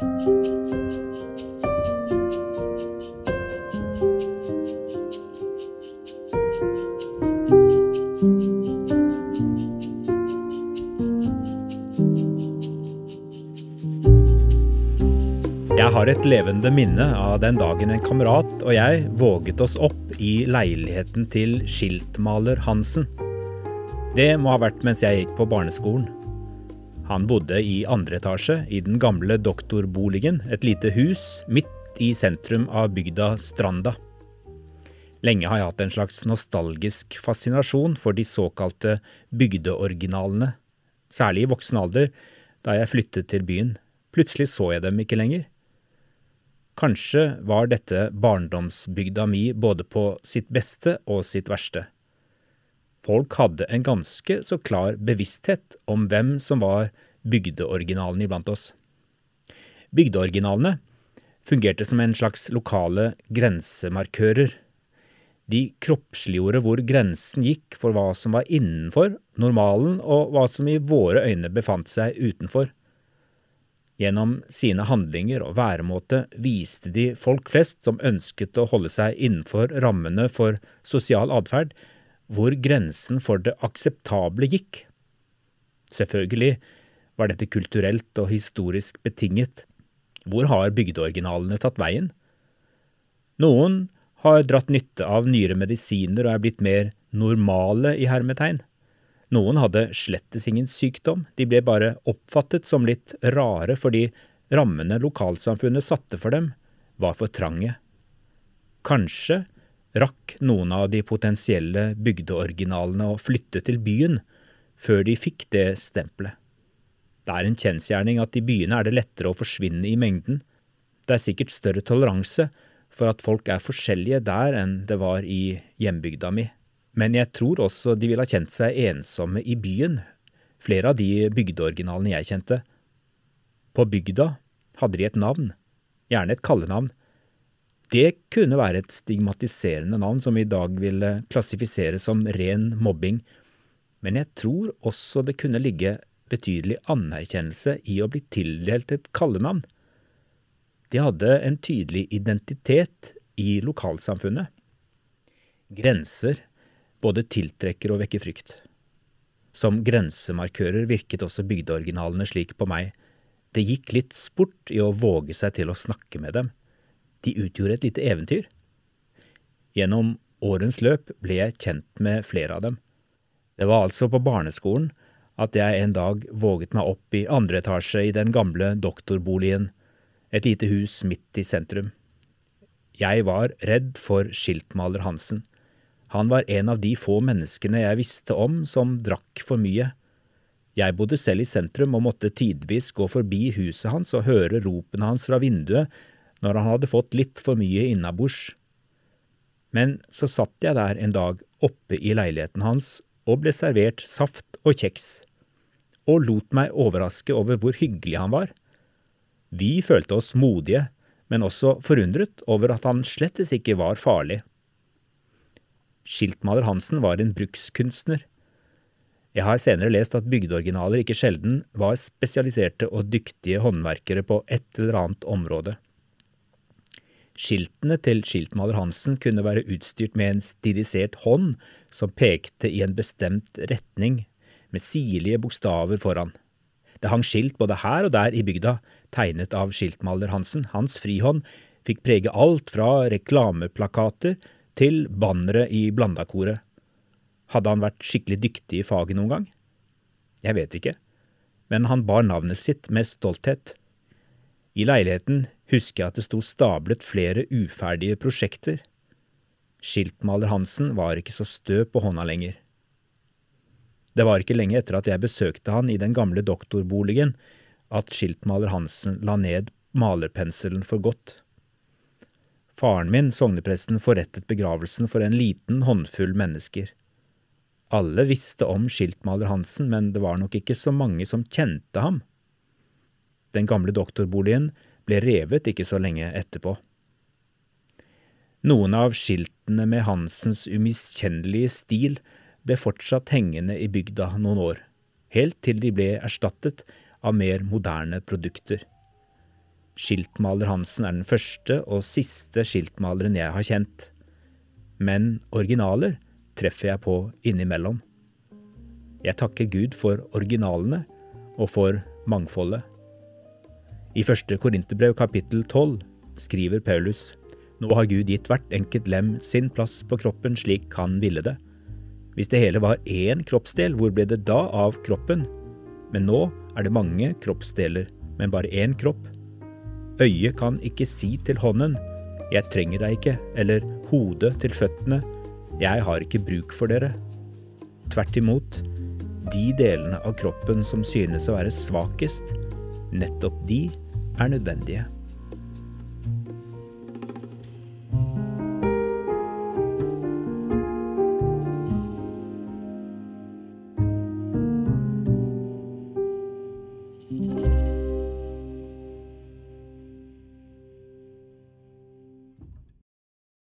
Jeg har et levende minne av den dagen en kamerat og jeg våget oss opp i leiligheten til skiltmaler Hansen. Det må ha vært mens jeg gikk på barneskolen. Han bodde i andre etasje i den gamle doktorboligen, et lite hus midt i sentrum av bygda Stranda. Lenge har jeg hatt en slags nostalgisk fascinasjon for de såkalte bygdeoriginalene, særlig i voksen alder, da jeg flyttet til byen. Plutselig så jeg dem ikke lenger. Kanskje var dette barndomsbygda mi både på sitt beste og sitt verste. Folk hadde en ganske så klar bevissthet om hvem som var bygdeoriginalene iblant oss. Bygdeoriginalene fungerte som en slags lokale grensemarkører. De kroppsliggjorde hvor grensen gikk for hva som var innenfor normalen og hva som i våre øyne befant seg utenfor. Gjennom sine handlinger og væremåte viste de folk flest som ønsket å holde seg innenfor rammene for sosial atferd, hvor grensen for det akseptable gikk. Selvfølgelig var dette kulturelt og historisk betinget. Hvor har bygdeoriginalene tatt veien? Noen har dratt nytte av nyere medisiner og er blitt mer normale i hermetegn. Noen hadde slettes ingen sykdom, de ble bare oppfattet som litt rare fordi rammene lokalsamfunnet satte for dem, var for trange. Kanskje rakk noen av de potensielle bygdeoriginalene å flytte til byen før de fikk det stempelet. Det er en kjensgjerning at i byene er det lettere å forsvinne i mengden. Det er sikkert større toleranse for at folk er forskjellige der enn det var i hjembygda mi. Men jeg tror også de ville ha kjent seg ensomme i byen, flere av de bygdeoriginalene jeg kjente. På bygda hadde de et navn, gjerne et kallenavn. Det kunne være et stigmatiserende navn som vi i dag ville klassifisere som ren mobbing, men jeg tror også det kunne ligge betydelig anerkjennelse i å bli tildelt et kallenavn. De hadde en tydelig identitet i lokalsamfunnet. Grenser både tiltrekker og vekker frykt. Som grensemarkører virket også bygdeoriginalene slik på meg. Det gikk litt sport i å våge seg til å snakke med dem. De utgjorde et lite eventyr. Gjennom årens løp ble jeg kjent med flere av dem. Det var altså på barneskolen at jeg en dag våget meg opp i andre etasje i den gamle doktorboligen, et lite hus midt i sentrum. Jeg var redd for skiltmaler Hansen. Han var en av de få menneskene jeg visste om som drakk for mye. Jeg bodde selv i sentrum og måtte tidvis gå forbi huset hans og høre ropene hans fra vinduet når han hadde fått litt for mye innabords. Men så satt jeg der en dag oppe i leiligheten hans og ble servert saft og kjeks, og lot meg overraske over hvor hyggelig han var. Vi følte oss modige, men også forundret over at han slettes ikke var farlig. Skiltmaler Hansen var en brukskunstner. Jeg har senere lest at bygdeoriginaler ikke sjelden var spesialiserte og dyktige håndverkere på et eller annet område. Skiltene til skiltmaler Hansen kunne være utstyrt med en stilisert hånd som pekte i en bestemt retning, med sirlige bokstaver foran. Det hang skilt både her og der i bygda, tegnet av skiltmaler Hansen. Hans frihånd fikk prege alt fra reklameplakater til bannere i Blandakoret. Hadde han vært skikkelig dyktig i faget noen gang? Jeg vet ikke, men han bar navnet sitt med stolthet. I leiligheten husker jeg at det sto stablet flere uferdige prosjekter. Skiltmaler Hansen var ikke så stø på hånda lenger. Det var ikke lenge etter at jeg besøkte han i den gamle doktorboligen at skiltmaler Hansen la ned malerpenselen for godt. Faren min, sognepresten, forrettet begravelsen for en liten håndfull mennesker. Alle visste om skiltmaler Hansen, men det var nok ikke så mange som kjente ham. Den gamle doktorboligen ble revet ikke så lenge etterpå. Noen av skiltene med Hansens umiskjennelige stil ble fortsatt hengende i bygda noen år, helt til de ble erstattet av mer moderne produkter. Skiltmaler Hansen er den første og siste skiltmaleren jeg har kjent. Men originaler treffer jeg på innimellom. Jeg takker Gud for originalene og for mangfoldet. I første Korinterbrev kapittel 12 skriver Paulus nå har Gud gitt hvert enkelt lem sin plass på kroppen slik han ville det. Hvis det hele var én kroppsdel, hvor ble det da av kroppen? Men nå er det mange kroppsdeler, men bare én kropp. Øyet kan ikke si til hånden, jeg trenger deg ikke, eller hodet til føttene, jeg har ikke bruk for dere. Tvert imot, de delene av kroppen som synes å være svakest, nettopp de er nødvendige.